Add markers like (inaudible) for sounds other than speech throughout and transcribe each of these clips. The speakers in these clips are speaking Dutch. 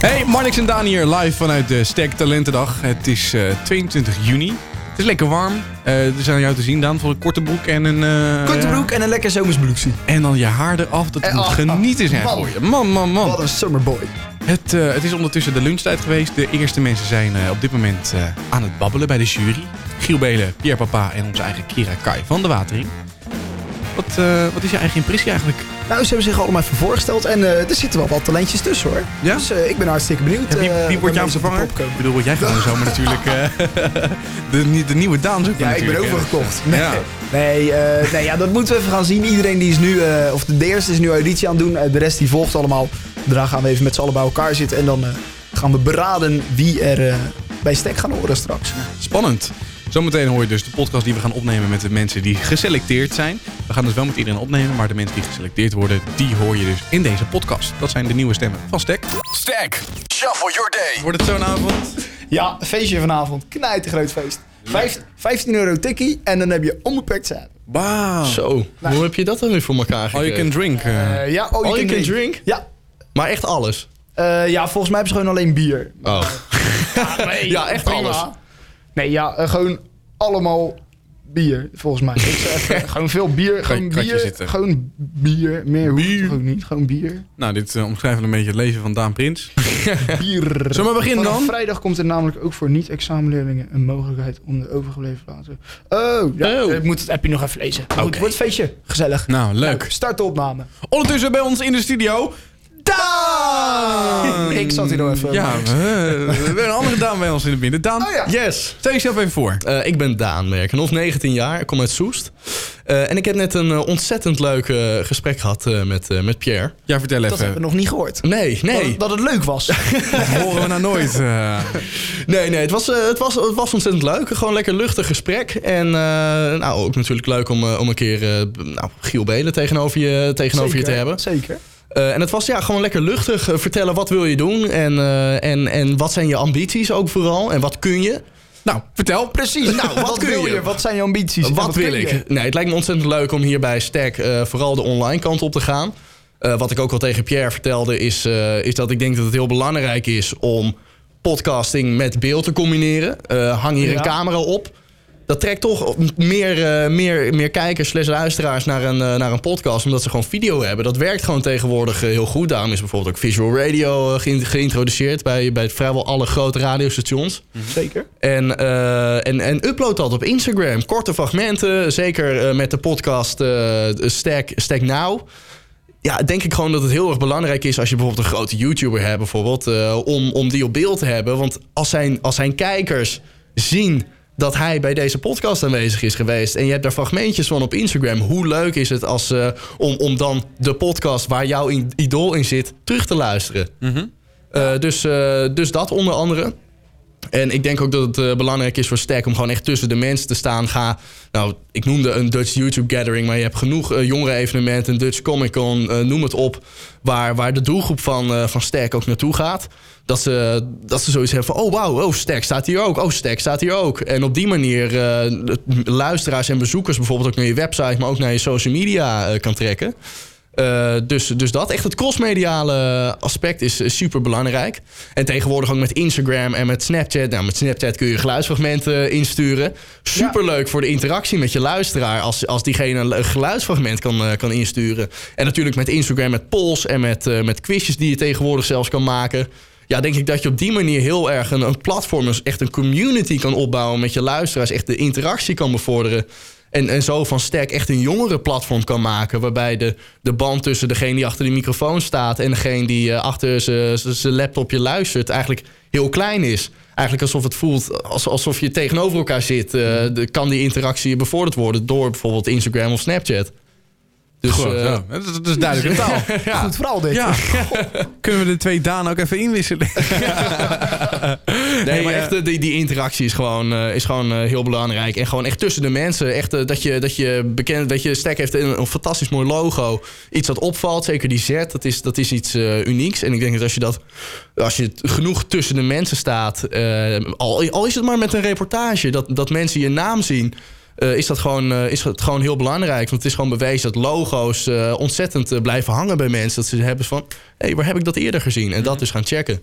Hey, Marnix en Daan hier live vanuit de Stack Talentendag. Het is eh, 22 juni. Het is lekker warm. Eh er zijn jou te zien, Daan, voor een korte broek en een... eh, Korte broek en een lekker zomersbloeksie. En dan je haar eraf. Dat moet oh, genieten zijn man. voor je. Man, man, man. Wat een summerboy. Het, eh, het is ondertussen de lunchtijd geweest. De eerste mensen zijn eh, op dit moment eh, aan het babbelen bij de jury. Giel Belen, Pierre Papa en onze eigen Kira Kai van de Watering. Wat, eh, wat is je eigen impressie eigenlijk? Nou, ze hebben zich allemaal even voorgesteld en eh, er zitten wel wat talentjes tussen hoor. Ja? Dus eh, ik ben hartstikke benieuwd. Ja, wie, wie wordt jouw vervanger? Ik bedoel, word jij gewoon zomaar natuurlijk (laughs) de, de nieuwe Daan zoeken Ja, ik ben overgekocht. Nee, Ja. nee, nee ja, dat moeten we even gaan zien. Iedereen die is nu, of de, eerste is nu auditie aan het doen. de rest die volgt allemaal. Daarna gaan we even met z'n allen bij elkaar zitten. En dan gaan we beraden wie er bij Stek gaan horen straks. Spannend. Zometeen hoor je dus de podcast die we gaan opnemen met de mensen die geselecteerd zijn. We gaan dus wel met iedereen opnemen, maar de mensen die geselecteerd worden, die hoor je dus in deze podcast. Dat zijn de nieuwe stemmen van Stek. Stack. Shuffle your day. Wordt het zo'n avond? Ja, feestje vanavond. Knijt groot feest. Vijf- 15 euro tikkie en dan heb je onbeperkt zijn. Wauw. Zo, hoe heb je dat dan weer voor elkaar All gekregen? you can drink. eh. Eh, ja, oh, All you can drink? Ja. Maar echt alles? Eh, ja, volgens mij hebben ze gewoon alleen bier. Oh. Nee, (laughs) Ja, echt alles. Nee, ja, eh, gewoon allemaal bier, volgens mij. Ik (laughs) zeg, eh, gewoon veel bier, gewoon bier, zitten. gewoon bier. Meer het ook niet, gewoon bier. Nou, dit uh, omschrijft wel een beetje het leven van Daan Prins. (laughs) Bier. Zullen we maar beginnen dan? vrijdag komt er namelijk ook voor niet-examenleerlingen een mogelijkheid om de overgebleven laten. Oh, ja, Oh. ik moet het appje nog even lezen. Goed, wordt feestje. Gezellig. Nou, leuk. Nou, start de opname. Ondertussen bij ons in de studio... Daan! Ik zat hier nog even. Ja, (laughs) we, we hebben een andere Daan bij ons in het midden. Daan, Oh ja. Yes. stel jezelf even voor. Eh, ik ben Daan Merken, of 19 jaar. Ik kom uit Soest. Eh, en ik heb net een eh, ontzettend leuk eh, gesprek gehad eh, met, eh, met Pierre. Ja, vertel Dat hebben we even. nog niet gehoord. Nee, nee. Dat, dat het leuk was. (laughs) Dat horen we nou nooit. (laughs) Nee, nee, het was, eh, het, was, het was ontzettend leuk. Gewoon een lekker luchtig gesprek. En eh, nou, ook natuurlijk leuk om, om een keer eh, nou, Giel Belen tegenover je, tegenover je te Zeker, hebben. Zeker. Eh, en het was ja, gewoon lekker luchtig. Eh, vertellen wat wil je doen en, eh, en, en wat zijn je ambities ook vooral. En wat kun je. Nou, vertel. Precies. Nou, wat, kun wil je? je? Wat zijn je ambities? Wat wil ik? je? Nee, het lijkt me ontzettend leuk om hier bij Stack vooral de online kant op te gaan. Wat ik ook al tegen Pierre vertelde, is, is dat ik denk dat het heel belangrijk is om podcasting met beeld te combineren. Hang hier Ja. een camera op. Dat trekt toch meer, eh, meer, meer kijkers, slash luisteraars naar een, eh, naar een podcast. Omdat ze gewoon video hebben. Dat werkt gewoon tegenwoordig eh, heel goed. Daarom is bijvoorbeeld ook visual radio geïn- geïntroduceerd bij, bij vrijwel alle grote radiostations. Zeker. En, en, en upload dat op Instagram. Korte fragmenten. Zeker met de podcast Stack, Stack Now. Ja, denk ik gewoon dat het heel erg belangrijk is als je bijvoorbeeld een grote YouTuber hebt, bijvoorbeeld, om, om die op beeld te hebben. Want als zijn, als zijn kijkers zien dat hij bij deze podcast aanwezig is geweest. En je hebt daar fragmentjes van op Instagram. Hoe leuk is het als, eh, om, om dan de podcast waar jouw idool in zit terug te luisteren? Eh, dus, eh, dus dat onder andere. En ik denk ook dat het belangrijk is voor Stack om gewoon echt tussen de mensen te staan. Ga, nou, ik noemde een Dutch YouTube Gathering, maar je hebt genoeg jongere evenementen, een Dutch Comic Con, noem het op. Waar, waar de doelgroep van, van Stack ook naartoe gaat. Dat ze, dat ze zoiets hebben van, oh wauw, oh Stack staat hier ook, oh Stack staat hier ook. En op die manier eh, luisteraars en bezoekers bijvoorbeeld ook naar je website, maar ook naar je social media eh, kan trekken. Eh, dus, dus dat, echt het crossmediale aspect is super belangrijk. En tegenwoordig ook met Instagram en met Snapchat. Nou, met Snapchat kun je geluidsfragmenten insturen. Super leuk voor de interactie met je luisteraar als, als diegene een geluidsfragment kan, kan insturen. En natuurlijk met Instagram met polls en met, met quizjes die je tegenwoordig zelfs kan maken. Ja, denk ik dat je op die manier heel erg een, een platform, echt een community kan opbouwen met je luisteraars. Echt de interactie kan bevorderen. En, en zo van Stack echt een jongere platform kan maken. Waarbij de, de band tussen degene die achter de microfoon staat. en degene die eh, achter zijn laptopje luistert. eigenlijk heel klein is. Eigenlijk alsof het voelt als- alsof je tegenover elkaar zit. eh, kan die interactie bevorderd worden door bijvoorbeeld Instagram of Snapchat. Dus Goed, eh, ja. dat, is- dat is duidelijke taal. (laughs) ja. Goed verhaal dit. Ja. (laughs) Kunnen we de twee Daan ook even inwisselen? (laughs) Nee, maar eh, echt, eh, die, die interactie is gewoon, eh, is gewoon eh, heel belangrijk. En gewoon echt tussen de mensen. Echt dat je, dat je bekend, dat je Stack heeft een, een fantastisch mooi logo. Iets dat opvalt. Zeker die Z, dat is, dat is iets eh, unieks. En ik denk dat als je dat, als je genoeg tussen de mensen staat. eh, al, al is het maar met een reportage. Dat, dat mensen je naam zien. Eh, is, dat gewoon, eh, is het gewoon heel belangrijk. Want het is gewoon bewezen dat logo's eh, ontzettend blijven hangen bij mensen. Dat ze hebben van, hé, hey, waar heb ik dat eerder gezien? En dat dus gaan checken.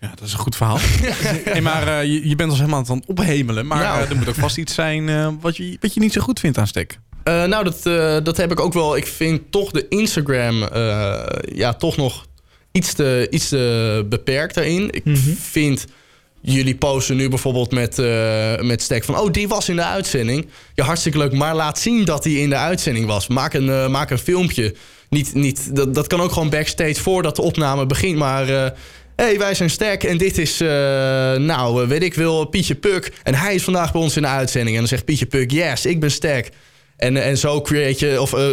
Ja, dat is een goed verhaal. (laughs) hey, maar je, je bent ons helemaal aan het ophemelen. Maar Nou. er moet ook vast iets zijn wat, je, wat je niet zo goed vindt aan Stek. Nou, dat, dat heb ik ook wel. Ik vind toch de Instagram ja, toch nog iets te, iets te beperkt daarin. Ik vind jullie posten nu bijvoorbeeld met, eh met Stek van... oh, die was in de uitzending. Ja, hartstikke leuk, maar laat zien dat die in de uitzending was. Maak een, eh, maak een filmpje. Niet, niet, dat, dat kan ook gewoon backstage voordat de opname begint, maar... eh, hey, wij zijn Stek en dit is, nou, weet ik wel, Pietje Puk. En hij is vandaag bij ons in de uitzending. En dan zegt Pietje Puk, yes, ik ben Stek. En, en zo create je, of eh,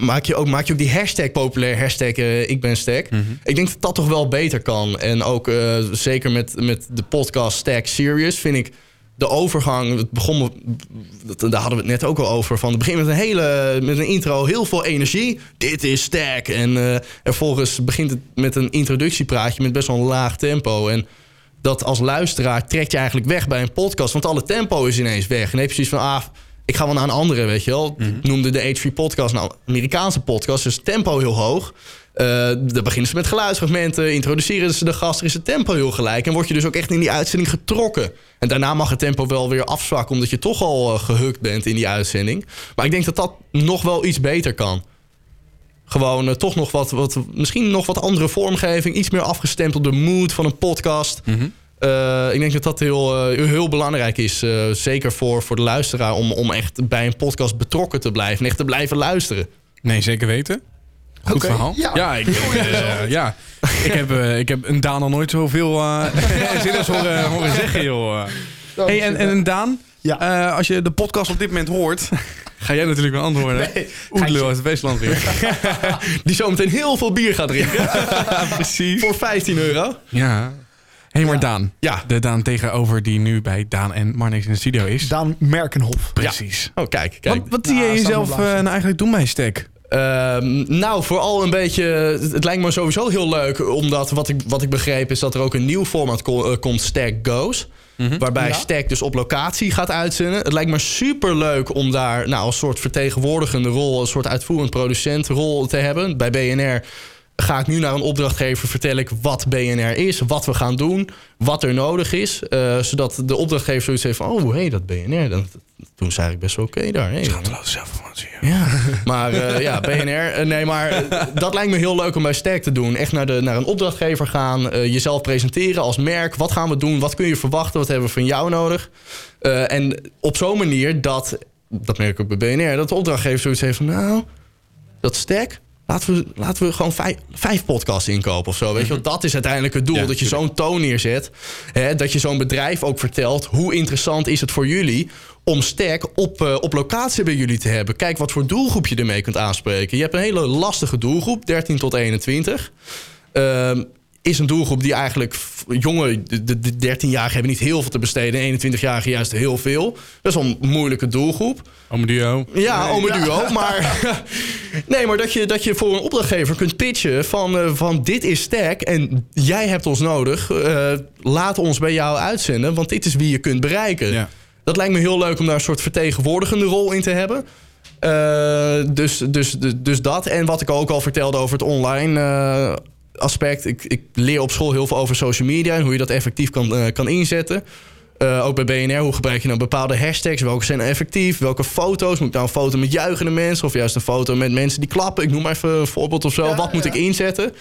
maak, je ook, maak je ook die hashtag populair, hashtag eh, ik ben Stek. Ik denk dat dat toch wel beter kan. En ook eh, zeker met, met de podcast Stack Serious vind ik de overgang, het begon, daar hadden we het net ook al over. Van het begin met een hele, met een intro, heel veel energie. Dit is Stack. En vervolgens begint het met een introductiepraatje met best wel een laag tempo. En dat als luisteraar trekt je eigenlijk weg bij een podcast, want alle tempo is ineens weg. En dan heb je zoiets van, ah, ik ga wel naar een andere, weet je wel. Ik noemde de H3 podcast, nou, Amerikaanse podcast, dus tempo heel hoog. Uh, dan beginnen ze met geluidsfragmenten, introduceren ze de gast, er is het tempo heel gelijk. En word je dus ook echt in die uitzending getrokken. En daarna mag het tempo wel weer afzwakken, omdat je toch al uh, gehukt bent in die uitzending. Maar ik denk dat dat nog wel iets beter kan. Gewoon uh, toch nog wat, wat, misschien nog wat andere vormgeving, iets meer afgestemd op de mood van een podcast. Mm -hmm. Uh, ik denk dat dat heel, uh, heel belangrijk is. Uh, zeker voor, voor de luisteraar. Om, om echt bij een podcast betrokken te blijven. En echt te blijven luisteren. Nee, zeker weten. Goed okay. verhaal. Ja, ja, ik, ja. ik, heb, ik heb een Daan al nooit zoveel (laughs) zinners horen, horen zeggen, joh. Hey, en, en een Daan, ja. als je de podcast op dit moment hoort... (laughs) Ga jij natuurlijk wel antwoorden. Nee, Oedelo uit het Westland weer. (laughs) Die zometeen heel veel bier gaat drinken. Precies. Voor 15 euro. Ja. Hé, hey, maar Daan. Ja. De Daan tegenover die nu bij Daan en Marnix in de studio is. Daan Merkenhof. Precies. Ja. Oh, kijk. kijk. Wat, wat zie je jezelf uh, nou eigenlijk doen bij Stek? Uh, nou, vooral een beetje. Het lijkt me sowieso heel leuk. Omdat wat ik, wat ik begreep is dat er ook een nieuw format ko uh, komt: Stack Goes. Mm -hmm. Waarbij ja. Stack dus op locatie gaat uitzenden. Het lijkt me super leuk om daar nou, als soort vertegenwoordigende rol, een soort uitvoerend producentrol te hebben. Bij BNR ga ik nu naar een opdrachtgever vertel ik wat BNR is, wat we gaan doen, wat er nodig is. Uh, zodat de opdrachtgever zoiets heeft van, oh hé, hey, dat BNR, dat, toen zei ik best wel oké okay daar. Hey, Schaamteloze zelfinformatie. Ja, (laughs) maar uh, ja, BNR, uh, nee, maar dat lijkt me heel leuk om bij Sterk te doen. Echt naar, de, naar een opdrachtgever gaan, jezelf presenteren als merk. Wat gaan we doen, wat kun je verwachten, wat hebben we van jou nodig? en op zo'n manier dat, dat merk ik ook bij BNR, dat de opdrachtgever zoiets heeft van, nou, dat Sterk Laten we, laten we gewoon vijf, vijf podcasts inkopen of zo. Weet je, want dat is uiteindelijk het doel. Ja, dat je zo'n toon neerzet. Hè, dat je zo'n bedrijf ook vertelt. Hoe interessant is het voor jullie om sterk op, uh, op locatie bij jullie te hebben. Kijk wat voor doelgroep je ermee kunt aanspreken. Je hebt een hele lastige doelgroep, 13 tot 21. Uh, is een doelgroep die eigenlijk jonge, de, de 13-jarigen hebben niet heel veel te besteden. 21-jarigen juist heel veel. Dat is wel een moeilijke doelgroep. Ome duo. Ja, nee, ome duo. Ja. Maar, (laughs) nee, maar dat je, dat je voor een opdrachtgever kunt pitchen van, uh, van dit is sterk en jij hebt ons nodig. Uh, laat ons bij jou uitzenden, want dit is wie je kunt bereiken. Ja. Dat lijkt me heel leuk om daar een soort vertegenwoordigende rol in te hebben. Uh, dus, dus, dus, dus dat. En wat ik ook al vertelde over het online aspect. Ik, ik, leer op school heel veel over social media en hoe je dat effectief kan, uh, kan inzetten. Uh, ook bij BNR, hoe gebruik je nou bepaalde hashtags? Welke zijn effectief? Welke foto's? Moet ik nou een foto met juichende mensen? Of juist een foto met mensen die klappen? Ik noem maar even een voorbeeld of zo. Ja, Wat moet ja. ik inzetten?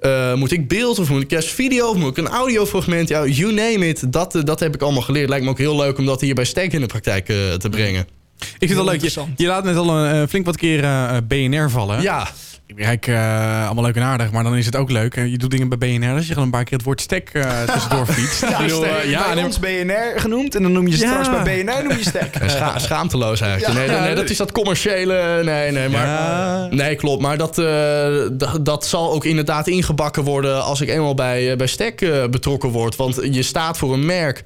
Uh, moet ik beeld of moet ik juist video? Of moet ik een audiofragment? Ja, you name it. Dat, dat heb ik allemaal geleerd. Lijkt me ook heel leuk om dat hier bij Sterk in de praktijk te brengen. Ik vind het wel leuk. Je, je laat net al een, flink wat keer BNR vallen. Ja. Ik kijk, uh, allemaal leuk en aardig, maar dan is het ook leuk. Je doet dingen bij BNR, als je gewoon een paar keer het woord stek uh, (laughs) tussendoor fietst. ja, uh, bij ons BNR genoemd en dan noem je ja. straks bij BNR noem je stek. (laughs) Scha schaamteloos eigenlijk. Nee, nee, dat is dat commerciële. Nee, nee, maar. Nee, klopt. Maar dat, dat, dat, zal ook inderdaad ingebakken worden als ik eenmaal bij, bij stek betrokken word. Want je staat voor een merk.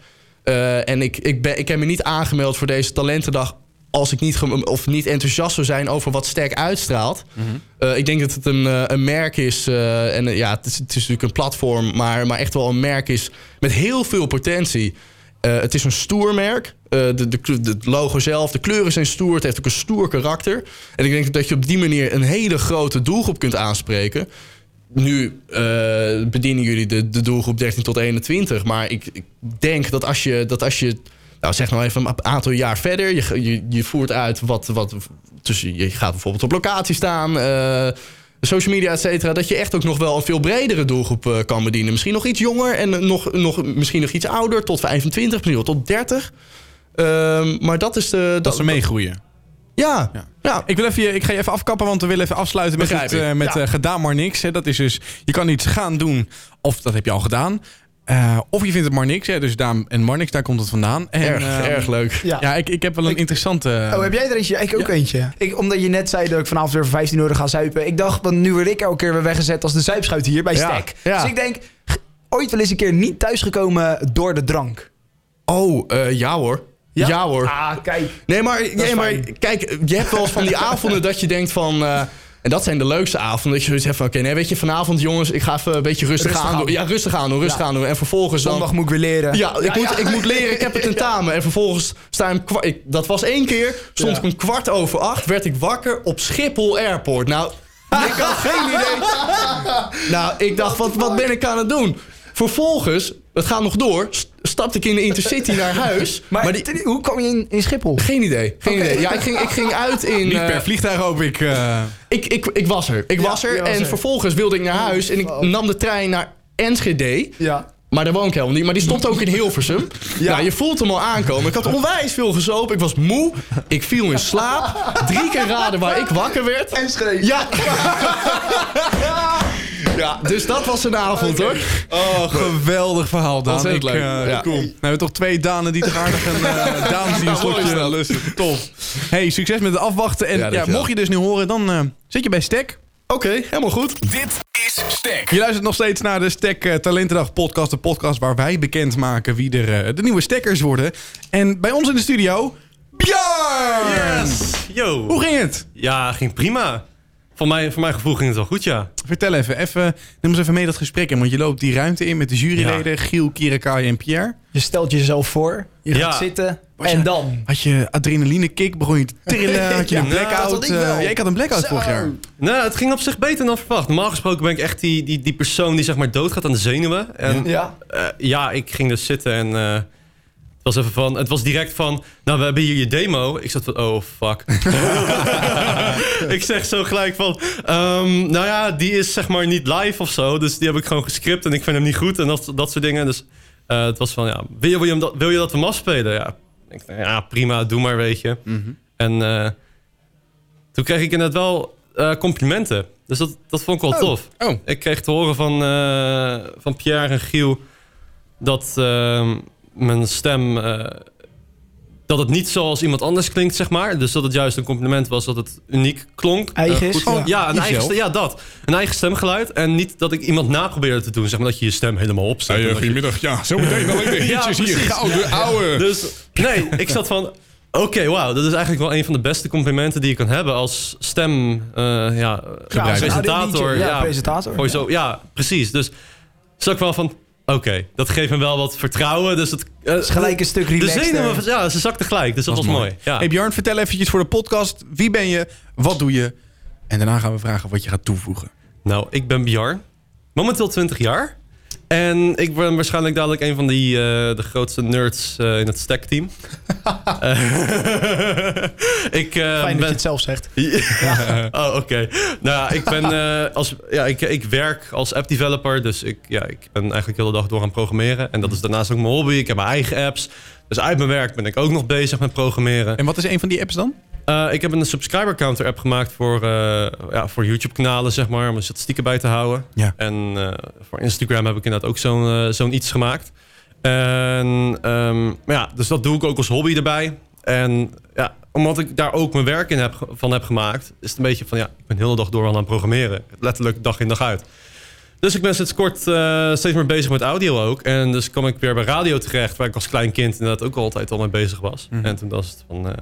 en ik, ik, ben, ik heb me niet aangemeld voor deze talentendag als ik niet, of niet enthousiast zou zijn over wat sterk uitstraalt. Mm -hmm. uh, ik denk dat het een, uh, een merk is. Uh, en ja, het is, het is, natuurlijk een platform, maar, maar echt wel een merk is met heel veel potentie. het is een stoer merk. Eh, de, de, het logo zelf, de kleuren zijn stoer. Het heeft ook een stoer karakter. En ik denk dat je op die manier een hele grote doelgroep kunt aanspreken. Nu eh, bedienen jullie de, de doelgroep 13 tot 21. Maar ik, ik denk dat als je, dat als je nou zeg nou even een aantal jaar verder, je, je, je voert uit wat, wat tussen, je gaat bijvoorbeeld op locatie staan, eh, social media, et cetera, dat je echt ook nog wel een veel bredere doelgroep eh, kan bedienen. Misschien nog iets jonger en nog, nog, misschien nog iets ouder, tot 25, misschien wel tot 30. Ehm, maar dat is de. Dat ze meegroeien. Ja, Ja. ja. Ik, wil even, ik ga je even afkappen, want we willen even afsluiten met, het, eh, met Ja. gedaan maar niks. Hè. Dat is dus, je kan iets gaan doen, of dat heb je al gedaan. Eh, of je vindt het maar niks. Hè. Dus Daan en Marnix, daar komt het vandaan. En, erg, eh, erg leuk. Ja. Ja, ik, ik heb wel een Ik- interessante... Oh, heb jij er eentje? Ik ook Ja. eentje. Ik, omdat je net zei dat ik vanavond weer voor 15 euro ga zuipen. Ik dacht, want nu word ik elke keer weer weggezet als de zuipschuit hier bij Ja, Stek. ja. Dus ik denk, ooit wel eens een keer niet thuisgekomen door de drank. Oh, eh, ja hoor. Ja, hoor. Ah, kijk. Nee, maar, nee, maar fijn. kijk, je hebt wel eens van die (laughs) avonden dat je denkt van... en dat zijn de leukste avonden. Dat je zoiets hebt van, oké, nee, weet je, vanavond jongens, ik ga even een beetje rustig, Rustig aan aan. doen. Ja, rustig aan doen, rustig Ja. aan doen. En vervolgens dan... Zondag moet ik weer leren. Ja, ik, moet, ik moet leren, ik heb het (laughs) tentamen. En vervolgens sta ik, dat was één keer, stond ik om kwart over acht, werd ik wakker op Schiphol Airport. Nou, (laughs) ik had geen idee. (laughs) Nou, ik dacht, wat, wat ben ik aan het doen? Vervolgens, het gaat nog door, stapte ik in de Intercity naar huis. (laughs) Maar, Maar die, ten- hoe kwam je in, in Schiphol? geen idee, geen idee. Ja, ik ging, ik ging uit in... Niet eh, per vliegtuig hoop ik. eh. ik, ik, ik was er. Ik Ja, was er. was en er. vervolgens wilde ik naar huis. En ik nam de trein naar Enschede. Ja. Maar daar woon ik helemaal niet. Maar die stond ook in Hilversum. (laughs) ja. Nou, je voelt hem al aankomen. Ik had onwijs veel gezopen. Ik was moe. Ik viel in slaap. Drie keer raden waar ik wakker werd. Enschede. Ja. ja, (laughs) dus dat was een avond hoor. Oh, geweldig verhaal, Daan. Dat Ik, leuk. eh, Ja. cool. We hebben toch twee Danen die toch aardig een uh, Daan slotje dat. lusten. Tof. Hey, succes met het afwachten. En Ja, ja, mocht je dus nu horen, dan eh, zit je bij Stek. Oké, helemaal goed. Dit is Stek. Je luistert nog steeds naar de Stek eh, Talentendag podcast. De podcast waar wij bekendmaken wie er de nieuwe stekkers worden. En bij ons in de studio, Björn! Yes! Yo! Hoe ging het? Ja, ging prima. Voor, mij, voor mijn gevoel ging het wel goed, ja. Vertel even, even, neem ons even mee dat gesprek in. Want je loopt die ruimte in met de juryleden Giel, Kirakai en Pierre. Je stelt jezelf voor. Je Ja. gaat zitten. Was en je- dan? Had je adrenaline kick, begon je te trillen, (laughs) had je Ja, een nou, blackout? eh, ja, ik had een blackout Zo. vorig jaar. Nou, het ging op zich beter dan verwacht. Normaal gesproken ben ik echt die, die, die persoon die zeg maar doodgaat aan de zenuwen. En ja, Ja. ja ik ging dus zitten en eh, was even van... Het was direct van, nou, we hebben hier je demo. Ik zat van, oh, fuck. (laughs) ik zeg zo gelijk van, ehm, nou ja, die is zeg maar niet live of zo. Dus die heb ik gewoon gescript en ik vind hem niet goed en dat, dat soort dingen. Dus eh, het was van, ja, wil je, wil je, hem dat, wil je dat we hem afspelen? Ja, ik dacht, ja, prima, doe maar, weet je. En eh, toen kreeg ik inderdaad wel eh, complimenten. Dus dat, dat vond ik wel Oh. tof. Oh, Ik kreeg te horen van, van Pierre en Giel dat eh, mijn stem. eh, dat het niet zoals iemand anders klinkt, zeg maar. Dus dat het juist een compliment was dat het uniek klonk. Eigen is, goed- ja. ja, een eigen, ja, dat. Een eigen stemgeluid. En niet dat ik iemand na probeerde te doen. Zeg maar dat je je stem helemaal opzet. dat je- goedemiddag. Ja, zometeen alleen de (laughs) Ja, hitjes hier. precies. Gouden ouwe. dus nee, ik zat van... Oké, wauw. Dat is eigenlijk wel een van de beste complimenten die je kan hebben als stem... eh, ja, Ja, presentator. Ja, ja, presentator. Je zo, ja, precies. Dus zat ik wel van... Oké, dat geeft me wel wat vertrouwen. Dus het, eh, is gelijk een stuk De relaxter. zenuwen, ja, ze zakten gelijk. Dus dat, was mooi. Ja. Hey Björn, vertel eventjes voor de podcast. Wie ben je? Wat doe je? En daarna gaan we vragen wat je gaat toevoegen. Nou, ik ben Bjarn. Momenteel 20 jaar. En ik ben waarschijnlijk dadelijk een van die, eh, de grootste nerds eh, in het stack-team. (laughs) (laughs) ik, eh, Fijn dat ben... je het zelf zegt. (laughs) oh, oké. Nou ja, ik ben eh, als ja, ik, ik werk als app developer, dus ik, ja, ik ben eigenlijk de hele dag door aan het programmeren. En dat is daarnaast ook mijn hobby. Ik heb mijn eigen apps. Dus uit mijn werk ben ik ook nog bezig met programmeren. En wat is een van die apps dan? Eh, ik heb een subscriber counter app gemaakt voor, eh, ja, voor YouTube kanalen, zeg maar, om statistieken bij te houden. Ja. En eh, voor Instagram heb ik inderdaad ook zo'n zo'n iets gemaakt. En ehm, maar ja, dus dat doe ik ook als hobby erbij. En ja, omdat ik daar ook mijn werk in heb, van heb gemaakt, is het een beetje van ja, ik ben de hele dag door aan het programmeren. Letterlijk dag in dag uit. Dus ik ben sinds kort steeds meer bezig met audio ook. En dus kwam ik weer bij radio terecht, waar ik als klein kind inderdaad ook altijd al mee bezig was. En toen was het van, eh,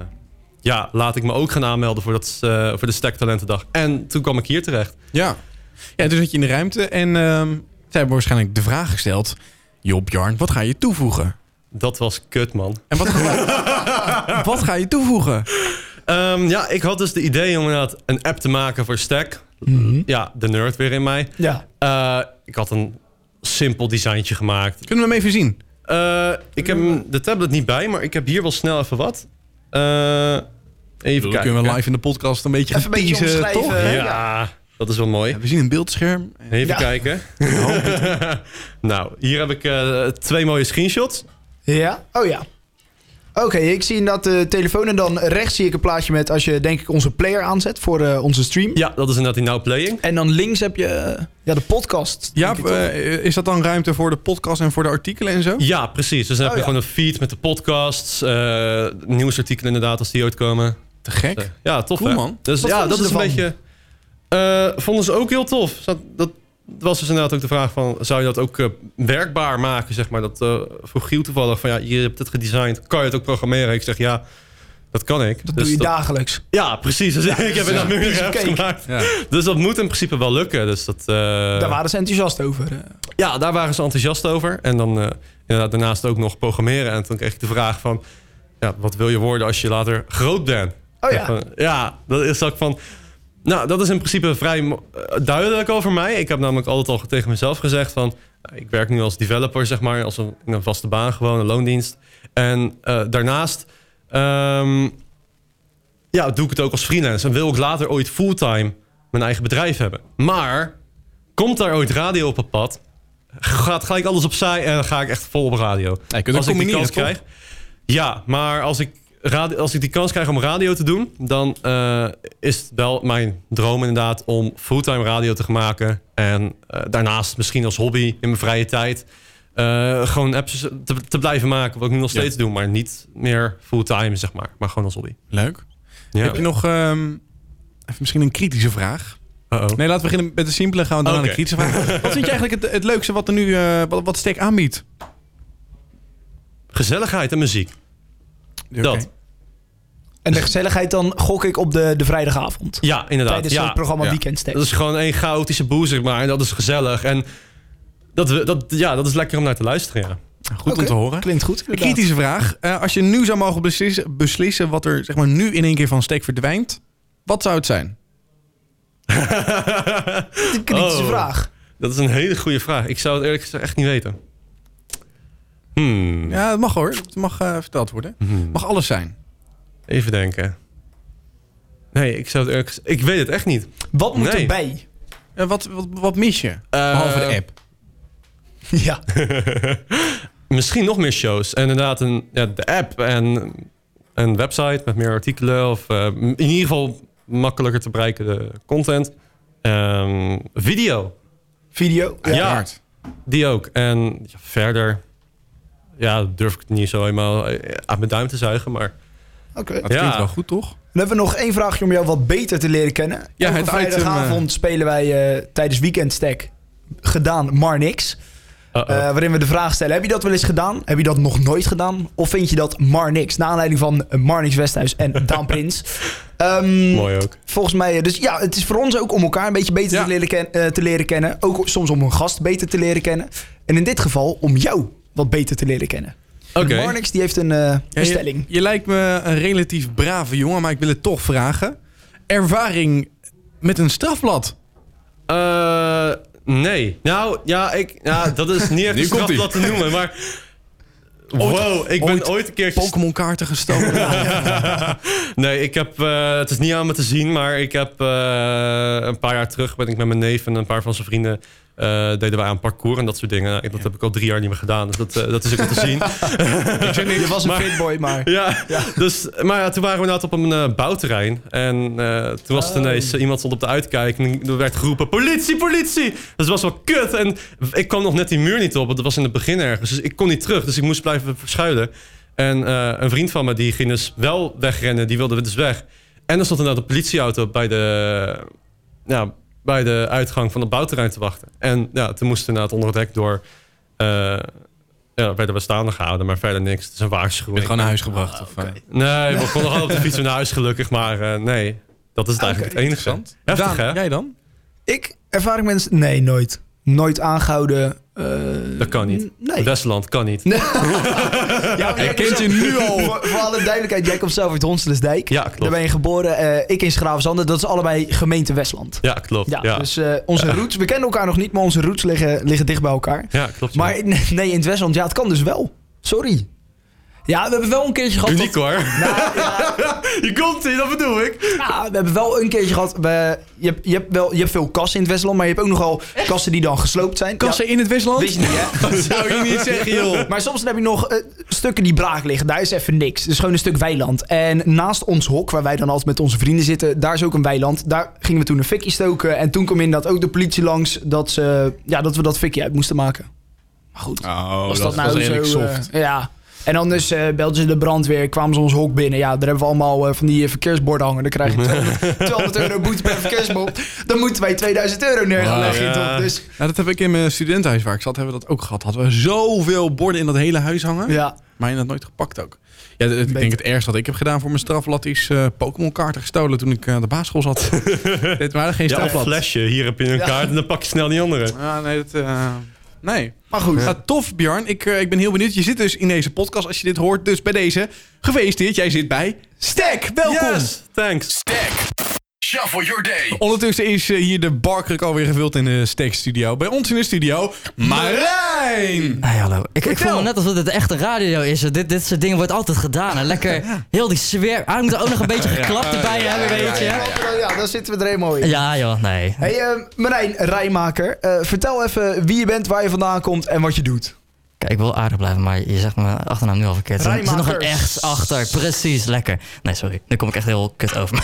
ja, laat ik me ook gaan aanmelden voor, dat, eh, voor de Stack Talentendag. En toen kwam ik hier terecht. Ja. Ja, dus zat je in de ruimte en ehm zij hebben waarschijnlijk de vraag gesteld... Joh, Björn, wat ga je toevoegen? dat was kut, man. En wat, (laughs) wat ga je toevoegen? Ehm, ja, ik had dus de idee om inderdaad een app te maken voor Stack. Ja, de nerd weer in mij. Ja. Eh, ik had een simpel designtje gemaakt. Kunnen we hem even zien? Eh, ik heb de tablet niet bij, maar ik heb hier wel snel even wat. Eh, even kijken. kunnen we live in de podcast een beetje Even een teasen, toch? Ja, dat is wel mooi. Ja, we zien een beeldscherm. Even Ja. kijken. (laughs) nou, hier heb ik eh, twee mooie screenshots. Ja? Oh ja. Oké, ik zie inderdaad de telefoon en dan rechts zie ik een plaatje met als je denk ik onze player aanzet voor eh, onze stream. Ja, dat is inderdaad die Now Playing. En dan links heb je ja, de podcast. Ja, eh, is dat dan ruimte voor de podcast en voor de artikelen en zo? Ja, precies. Dus dan heb Oh, je ja. gewoon een feed met de podcasts, eh, nieuwsartikelen inderdaad als die ooit komen. Te gek. Ja, tof Cool, hè? man. Dus Wat ja, vonden dat ze is een beetje... eh, vonden ze ook heel tof. Dat, dat was dus inderdaad ook de vraag van... zou je dat ook eh, werkbaar maken, zeg maar? Dat uh, vroeg Giel toevallig van... ja, je hebt het gedesigned, kan je het ook programmeren? Ik zeg ja, dat kan ik. dat Dus doe je dagelijks. Ja, precies. Dus ik heb ja. inderdaad een of apps cake. gemaakt. Ja. Dus dat moet in principe wel lukken. Dus dat, eh, Daar waren ze enthousiast over. ja, daar waren ze enthousiast over. En dan eh, inderdaad daarnaast ook nog programmeren. En toen kreeg ik de vraag van... Ja, wat wil je worden als je later groot bent? Oh ja. Ja, dat is ook van... Nou, dat is in principe vrij eh, duidelijk over mij. Ik heb namelijk altijd al tegen mezelf gezegd van... nou, Ik werk nu als developer, zeg maar. Als een, in een vaste baan, gewoon een loondienst. En eh, daarnaast... ehm, ja, doe ik het ook als freelance. En wil ik later ooit fulltime mijn eigen bedrijf hebben. Maar komt daar ooit radio op het pad... gaat gelijk alles opzij en dan ga ik echt vol op radio. Ja, je kunt als ik die kans krijg. Ja, maar als ik, radio, als ik die kans krijg om radio te doen... dan eh, is het wel mijn droom inderdaad om fulltime radio te gaan maken. En eh, daarnaast misschien als hobby in mijn vrije tijd... eh, gewoon apps te, te blijven maken. Wat ik nu nog Ja. steeds doe. Maar niet meer fulltime, zeg maar. Maar gewoon als hobby. Leuk. Ja. Heb je nog ehm, even misschien een kritische vraag? Uh-oh. Nee, laten we beginnen met de simpele. Gaan we dan Oké. naar de kritische vraag. (laughs) Wat vind je eigenlijk het, het leukste wat er nu wat, wat Stek aanbiedt? Gezelligheid en muziek. Dat. En de gezelligheid dan gok ik op de, de vrijdagavond. Ja, inderdaad. Tijdens ja. het programma ja. Weekend Dat is gewoon één chaotische boel, zeg maar. En dat is gezellig. En dat, we- dat, ja, dat is lekker om naar te luisteren, ja. Goed om te horen. Klinkt goed. Een inderdaad. kritische vraag. Eh, als je nu zou mogen beslissen, beslissen wat er zeg maar, nu in één keer van Stek verdwijnt, wat zou het zijn? (laughs) Een kritische Oh. vraag. Dat is een hele goede vraag. Ik zou het eerlijk gezegd echt niet weten. Hmm. Ja, het mag hoor. Het mag eh, verteld worden. Hmm. mag alles zijn. Even denken. Nee, ik zou het gezegd... Ik weet het echt niet. Wat moet Nee. erbij? Eh, wat, wat, wat mis je? Behalve de app. (laughs) (laughs) Ja. Misschien nog meer shows. En inderdaad een, ja, de app en een website met meer artikelen. Of eh, in ieder geval makkelijker te bereiken de content. Ehm, video. Video. Ja. Die ook. En ja, verder... Ja, durf ik het niet zo eenmaal eh, uit mijn duim te zuigen. Maar Oké. Dat Ja. klinkt wel goed, toch? Dan hebben we nog één vraagje om jou wat beter te leren kennen. Ja, Elke het item, vrijdagavond spelen wij eh, tijdens Weekend Stack gedaan maar niks. Eh, waarin we de vraag stellen: heb je dat wel eens gedaan? Heb je dat nog nooit gedaan? Of vind je dat maar niks? Naar aanleiding van eh, Marnix Westhuis en (laughs) Daan Prins. Ehm, Mooi ook. Volgens mij, eh, dus ja, het is voor ons ook om elkaar een beetje beter Ja. te, leren ken- eh, te leren kennen. Ook soms om een gast beter te leren kennen. En in dit geval om jou wat beter te leren kennen. Oké. Marnix die heeft een, eh, je, stelling. je lijkt me een relatief brave jongen, maar ik wil het toch vragen. Ervaring met een strafblad. Eh, nee. Nou, ja, ik, ja, dat is niet (laughs) echt een strafblad te noemen, maar... Wow, ik ben ooit ooit een keertje... Pokémon kaarten gestolen. (laughs) (laughs) nee, ik heb... eh, het is niet aan me te zien, maar ik heb... eh, een paar jaar terug ben ik met mijn neef en een paar van zijn vrienden... eh, deden wij aan parcours en dat soort dingen. Nou, Dat heb ik al drie jaar niet meer gedaan, dus dat, eh, dat is ook wel te zien. (laughs) Ik zeg niet, je was een Maar- fitboy, maar... (laughs) Ja, Dus, maar ja, toen waren we inderdaad op een eh, bouwterrein. En eh, toen was het Oh. ineens, iemand stond op de uitkijk en er werd geroepen, politie, politie! Dus het was wel kut. En ik kwam nog net die muur niet op, want dat was in het begin ergens. Dus ik kon niet terug, dus ik moest blijven verschuilen. En eh, een vriend van me, die ging dus wel wegrennen, die wilde dus weg. En er stond inderdaad een politieauto bij de, ja, bij de uitgang van het bouwterrein te wachten. En ja, toen moesten we inderdaad onder het hek door... eh, ja, werden we staande gehouden, maar verder niks. Het is een Ben waarschuwing. je gewoon naar huis gebracht? of, eh? Nee, we konden gewoon op de fiets (laughs) naar huis gelukkig. Maar eh, nee, dat is het eigenlijk het enige. Heftig, Daan, hè? jij dan? Ik, ervaring met... Nee, nooit. nooit aangehouden. eh, Dat kan niet. Nee. Westland kan niet. (laughs) Ja, Hij kent je nu al. Voor, voor alle duidelijkheid, jij komt zelf uit Honselensdijk. Ja, klopt. Daar ben je geboren. eh, ik in Schravenzanden. Dat is allebei gemeente Westland. Ja, klopt. Ja, Ja, dus eh, onze roots, we kennen elkaar nog niet, maar onze roots liggen, liggen dicht bij elkaar. ja klopt. ja. Maar (laughs) nee, in het Westland, ja, het kan dus wel. Sorry. Ja, we hebben wel een keertje gehad. Uniek dat- hoor. Nou, Je komt dat bedoel ik. Ja, we hebben wel een keertje gehad. We, je, hebt, je, hebt wel, je hebt veel kassen in het Westland, maar je hebt ook nogal kassen die dan gesloopt zijn. Kassen in het Westland? Wist je niet, hè? (laughs) Dat zou je niet zeggen, joh. (laughs) Maar soms heb je nog eh, stukken die braak liggen. Daar is even niks. Het is gewoon een stuk weiland. En naast ons hok, waar wij dan altijd met onze vrienden zitten, daar is ook een weiland. Daar gingen we toen een fikje stoken. En toen kwam inderdaad ook de politie langs dat, ze, ja, dat we dat fikje uit moesten maken. Maar goed, Oh, was dat, dat, nou was redelijk zo... soft. eh, ja. En anders eh belden ze de brandweer, kwamen ze ons hok binnen. Ja, daar hebben we allemaal eh, van die eh, verkeersborden hangen. Dan krijg je (laughs) 200, 200 euro boete per verkeersbord. Dan moeten wij 2000 euro neer gaan Wauw, leggen. ja. toch? Dus Nou, dat heb ik in mijn studentenhuis waar ik zat, hebben we dat ook gehad. Hadden we zoveel borden in dat hele huis hangen. ja, Maar je dat nooit gepakt ook. Ja, ik denk het ergste wat ik heb gedaan voor mijn strafblad is eh Pokémon kaarten gestolen toen ik eh, aan de basisschool zat. (laughs) Dit waren geen Ja, een strafblad. flesje. Hier heb je een Ja. kaart en dan pak je snel die andere. Ja, nee, dat, eh, nee. maar goed. Ja, tof, Bjarn. Ik, eh, ik ben heel benieuwd. Je zit dus in deze podcast als je dit hoort. Dus bij deze, gefeliciteerd. Jij zit bij Stek. Welkom. Yes, thanks. Stack. Shuffle your day. Ondertussen is eh, hier de barkruk alweer gevuld in de Stek studio. Bij ons in de studio, Marijn. Hey, hallo. Ik, ik voel me net alsof dit echt een radio is. Dit, dit soort dingen wordt altijd gedaan. En lekker (laughs) heel die sfeer. Ah, ik moet er ook nog een beetje geklapt erbij hebben, weet je. Ja, Ja, dan zitten we er helemaal in. joh, nee. Hey, eh, Marijn, rijmaker. eh, vertel even wie je bent, waar je vandaan komt en wat je doet. Kijk, ik wil aardig blijven, maar je zegt mijn achternaam nu al verkeerd. Er zit nog een echt achter. Precies, lekker. Nee, sorry. Nu kom ik echt heel kut over.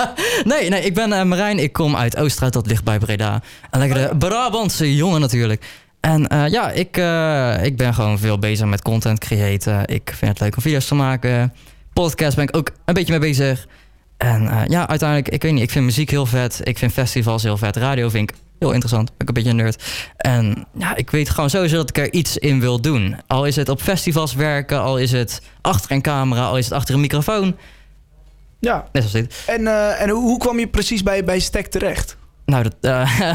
(laughs) nee, nee, ik ben eh, Marijn. Ik kom uit Oosterhout, dat ligt bij Breda. En lekker de Brabantse jongen natuurlijk. En eh, ja, ik, eh, ik ben gewoon veel bezig met content creëren. Ik vind het leuk om video's te maken. Podcast ben ik ook een beetje mee bezig. En ja, uiteindelijk, ik weet niet, ik vind muziek heel vet. Ik vind festivals heel vet. Radio vind ik heel interessant. Ben ik een beetje een nerd. En ja, ik weet gewoon sowieso dat ik er iets in wil doen. Al is het op festivals werken, al is het achter een camera, al is het achter een microfoon. Ja. Net zoals dit. En, eh, en hoe, kwam je precies bij, bij Stek terecht? Nou, dat, eh, (laughs)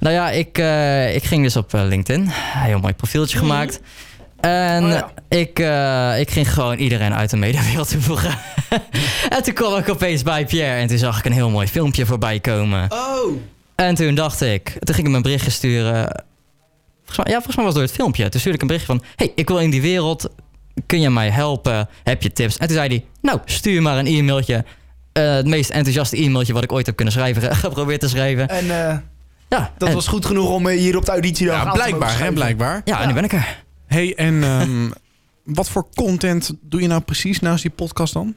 nou ja, ik, eh, ik ging dus op LinkedIn. Heel mooi profieltje gemaakt. En Oh ja. ik, ik ging gewoon iedereen uit de mediawereld toevoegen. (laughs) en toen kwam ik opeens bij Pierre en toen zag ik een heel mooi filmpje voorbij komen. Oh. En toen dacht ik, toen ging ik hem een berichtje sturen. Volgens mij, ja, volgens mij was het door het filmpje. Toen stuurde ik een berichtje van: Hey, ik wil in die wereld. Kun je mij helpen? Heb je tips? En toen zei hij: Nou, stuur maar een e-mailtje. Eh, het meest enthousiaste e-mailtje wat ik ooit heb kunnen schrijven, (laughs) geprobeerd te schrijven. En eh, Ja, dat en- was goed genoeg om eh, hier op de auditie Ja, aan te blijkbaar, hè, blijkbaar. Ja, en nu ben ik er. Hey, en ehm, (laughs) wat voor content doe je nou precies naast die podcast dan?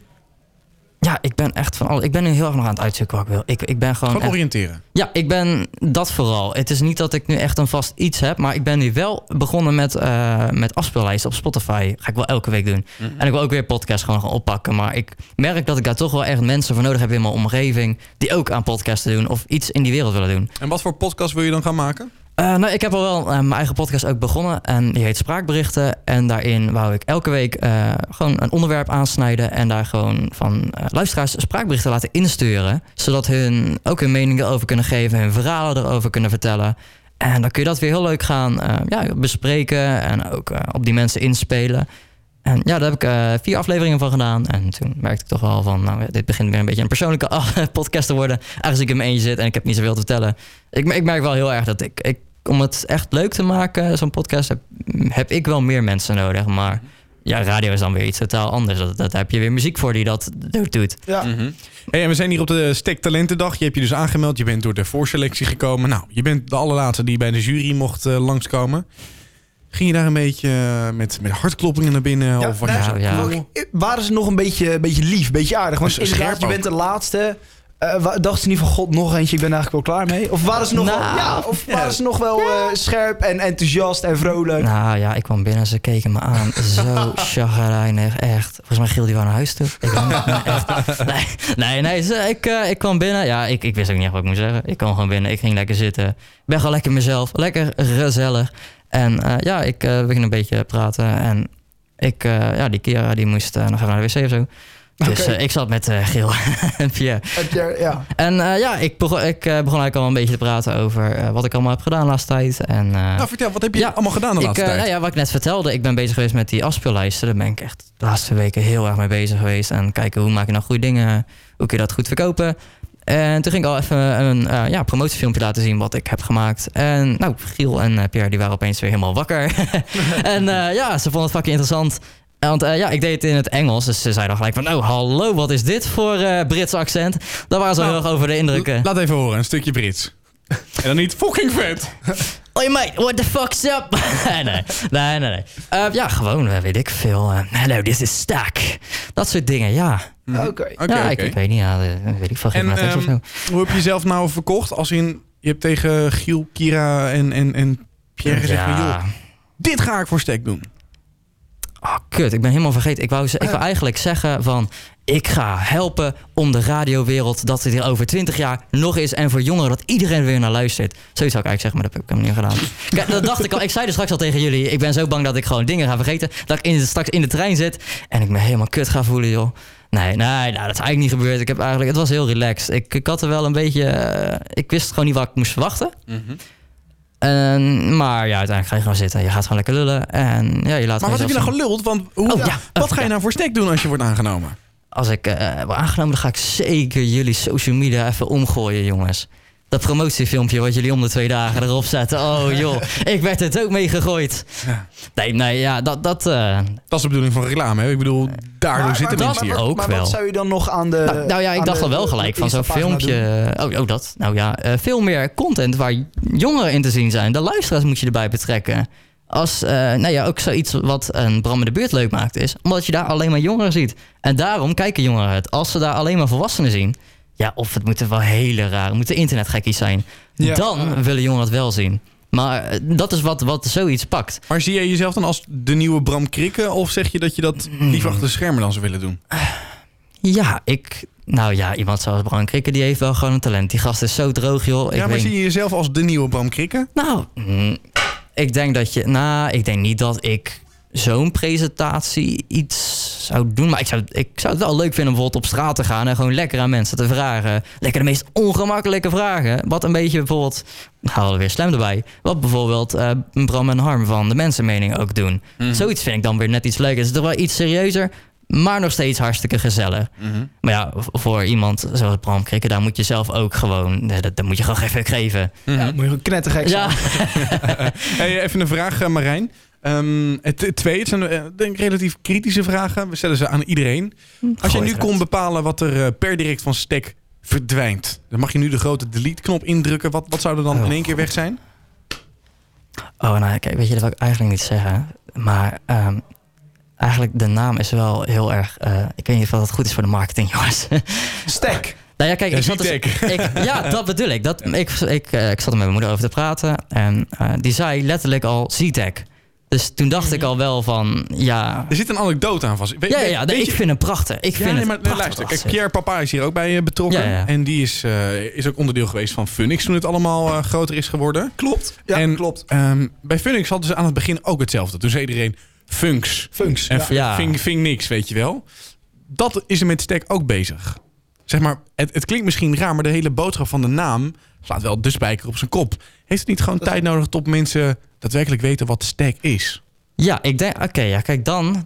Ja, ik ben echt van alles. Ik ben nu heel erg nog aan het uitzoeken wat ik wil. Ik, ik ben gewoon. Gewoon echt- oriënteren. Ja, ik ben dat vooral. Het is niet dat ik nu echt een vast iets heb, maar ik ben nu wel begonnen met, eh met afspeellijsten op Spotify. Ga ik wel elke week doen. En ik wil ook weer podcasts gewoon gaan oppakken. Maar ik merk dat ik daar toch wel echt mensen voor nodig heb in mijn omgeving die ook aan podcasten doen of iets in die wereld willen doen. En wat voor podcast wil je dan gaan maken? Eh, nou, ik heb al wel eh, mijn eigen podcast ook begonnen. En die heet Spraakberichten. En daarin wou ik elke week eh, gewoon een onderwerp aansnijden. En daar gewoon van luisteraars spraakberichten laten insturen. Zodat hun ook hun mening erover kunnen geven. Hun verhalen erover kunnen vertellen. En dan kun je dat weer heel leuk gaan ja, bespreken. En ook op die mensen inspelen. En ja, daar heb ik eh, vier afleveringen van gedaan. En toen merkte ik toch wel van, nou, dit begint weer een beetje een persoonlijke (laughs) podcast te worden. Aangezien ik in mijn eentje zit en ik heb niet zoveel te vertellen. Ik, ik merk wel heel erg dat ik, ik, om het echt leuk te maken, zo'n podcast, heb, heb ik wel meer mensen nodig. Maar ja, radio is dan weer iets totaal anders. Dat, dat heb je weer muziek voor die dat doet. Ja. Hey, en we zijn hier op de Stek Talentendag. Je hebt je dus aangemeld. Je bent door de voorselectie gekomen. Nou, je bent de allerlaatste die bij de jury mocht eh, langskomen. Ging je daar een beetje eh, met, met hartkloppingen naar binnen? Ja, of nou, ja, ja. Eh, Waren ze nog een beetje, beetje lief, beetje aardig? Want Dus inderdaad, scherp je ook. bent de laatste. Eh, wa- dachten ze niet van god, nog eentje, ik ben eigenlijk wel klaar mee? Of waren ze nog wel, Nou, ja, of waren ze nog wel eh, scherp en enthousiast en vrolijk? Nou ja, ik kwam binnen, ze keken me aan. Zo (laughs) chagrijnig, echt. Volgens mij Giel die wel naar huis toe. Ik nee, (laughs) echt. Nee, nee, nee ze- ik, eh, ik kwam binnen. Ja, ik, ik wist ook niet echt wat ik moest zeggen. Ik kwam gewoon binnen, ik ging lekker zitten. Ik ben gewoon lekker mezelf, lekker gezellig. En eh, ja, ik eh begin een beetje praten. En ik, eh, ja, die Kira die moest nog even naar de wc of zo. Dus ik zat met Geel en Pierre. Heb je, ja. En ja, ik begon, ik begon eigenlijk al een beetje te praten over wat ik allemaal heb gedaan de laatste tijd. En, Nou, vertel, wat heb je Ja, allemaal gedaan de ik, laatste tijd? nou ja, wat ik net vertelde, ik ben bezig geweest met die afspeellijsten. Daar ben ik echt de laatste weken heel erg mee bezig geweest. En kijken hoe maak je nou goede dingen, hoe kun je dat goed verkopen. En toen ging ik al even een eh, ja, promotiefilmpje laten zien wat ik heb gemaakt. En nou, Giel en eh, Pierre die waren opeens weer helemaal wakker. (laughs) en eh, ja, ze vonden het fucking interessant. Want ja, ik deed het in het Engels. Dus ze zeiden gelijk van, oh hallo, wat is dit voor Brits accent? Daar waren ze Nou, heel erg over de indruk. eh. Laat even horen, een stukje Brits. en dan niet fucking vet. (laughs) Hoi mate, what the fuck's up? (laughs) nee, nee, nee, ja, gewoon, weet ik veel. hello, this is Stack. Dat soort dingen, ja. Oké. Oké, ja, oké. Ik, ik weet niet, ja, eh, weet ik veel. Geen En maatregels of ehm, zo. hoe heb je jezelf nou verkocht? Als in, je hebt tegen Giel, Kira en, en, en Pierre gezegd van... ja. joh, dit ga ik voor Stek doen. Oh, kut, ik ben helemaal vergeten. Ik wou, ze- ik wou eigenlijk zeggen van... Ik ga helpen om de radiowereld dat het hier over 20 jaar nog is. En voor jongeren dat iedereen er weer naar luistert. Zoiets zou ik eigenlijk zeggen, maar dat heb ik helemaal niet gedaan. (laughs) Kijk, dat dacht ik al. Ik zei er straks al tegen jullie. Ik ben zo bang dat ik gewoon dingen ga vergeten. Dat ik in, straks in de trein zit en ik me helemaal kut ga voelen, joh. Nee, nee, nou, dat is eigenlijk niet gebeurd. Ik heb eigenlijk, het was heel relaxed. Ik, ik had er wel een beetje... eh, ik wist gewoon niet wat ik moest verwachten. En, maar ja, uiteindelijk ga je gewoon zitten. Je gaat gewoon lekker lullen. En ja, je laat Maar wat heb je nou geluld? Want hoe, Oh, ja. wat ga je nou voor Stek doen als je wordt aangenomen? Als ik eh word aangenomen, dan ga ik zeker jullie social media even omgooien, jongens. Dat promotiefilmpje wat jullie om de twee dagen erop zetten. Oh (laughs) joh, ik werd het ook mee gegooid. Ja. Nee, nee, ja, dat... dat eh, Dat is de bedoeling van reclame. Hè? Ik bedoel, daardoor Maar- zitten maar- mensen hier. ook maar wel. wat zou je dan nog aan de... nou, nou ja, ik dacht al wel gelijk van zo'n filmpje. Oh, oh, dat. Nou ja, eh, veel meer content waar jongeren in te zien zijn. De luisteraars moet je erbij betrekken. Als, eh, nou ja, ook zoiets wat een Bram in de buurt leuk maakt is. Omdat je daar alleen maar jongeren ziet. En daarom kijken jongeren het. Als ze daar alleen maar volwassenen zien. Ja, of het moeten wel hele rare, het moeten internetgekkies zijn. Ja. Dan willen jongeren het wel zien. Maar eh, dat is wat, wat zoiets pakt. Maar zie je jezelf dan als de nieuwe Bram Krikke? Of zeg je dat je dat Hmm. liever achter de schermen dan zou willen doen? Ja, ik... Nou ja, iemand zoals Bram Krikke, die heeft wel gewoon een talent. Die gast is zo droog, joh. Ik ja, maar zie je jezelf als de nieuwe Bram Krikke? Nou, mm, ik denk dat je. Nou, ik denk niet dat ik zo'n presentatie iets zou doen. Maar ik zou, ik zou het wel leuk vinden om bijvoorbeeld op straat te gaan en gewoon lekker aan mensen te vragen. Lekker de meest ongemakkelijke vragen. Wat een beetje bijvoorbeeld. Nou, hadden we weer slam erbij. Wat bijvoorbeeld eh, Bram en Harm van de mensenmening ook doen. Zoiets vind ik dan weer net iets leuker. Het is toch wel iets serieuzer. Maar nog steeds hartstikke gezellig. Maar ja, voor iemand zoals Bram Krikke, daar moet je zelf ook gewoon. Dat, dat moet je gewoon (laughs) even geven. Ja, moet je gewoon knettergek zijn. Ja, (laughs) Hey, even een vraag, eh, Marijn. Ehm, het, het twee, het zijn eh, denk ik relatief kritische vragen. We stellen ze aan iedereen. Als je nu kon bepalen wat er eh, per direct van Stek verdwijnt, dan mag je nu de grote delete-knop indrukken. Wat, wat zou er dan Oh. in één keer weg zijn? Oh, nou, kijk, weet je, dat wil ik eigenlijk niet zeggen. Maar ehm, eigenlijk, de naam is wel heel erg... eh, ik weet niet of dat goed is voor de marketing, (laughs) jongens. Stek. (laughs) nou ja, kijk, Ja, ik zat dus, ik, Ja, dat bedoel ik. Dat, ik, ik, ik zat er met mijn moeder over te praten. En eh, die zei letterlijk al Zitek. Dus toen dacht ik al wel van, ja... Er zit een anekdote aan vast. We- Ja, ja, ja ik vind hem prachtig. Ik Ja, vind nee, het maar nee, luister. Kijk, Pierre Papa is hier ook bij eh, betrokken. Ja, ja. En die is, eh, is ook onderdeel geweest van Funix toen het allemaal eh, groter is geworden. Klopt. Ja, en, klopt. ehm, bij Funix hadden ze aan het begin ook hetzelfde. Toen zei iedereen Funks. Funks. En ja. ving, ving niks, weet je wel. Dat is er met Stek ook bezig. Zeg maar, het, het klinkt misschien raar, maar de hele boodschap van de naam slaat wel de spijker op zijn kop. Heeft het niet gewoon tijd nodig tot mensen daadwerkelijk weten wat Stek is? Ja, ik denk, oké, ja, kijk dan.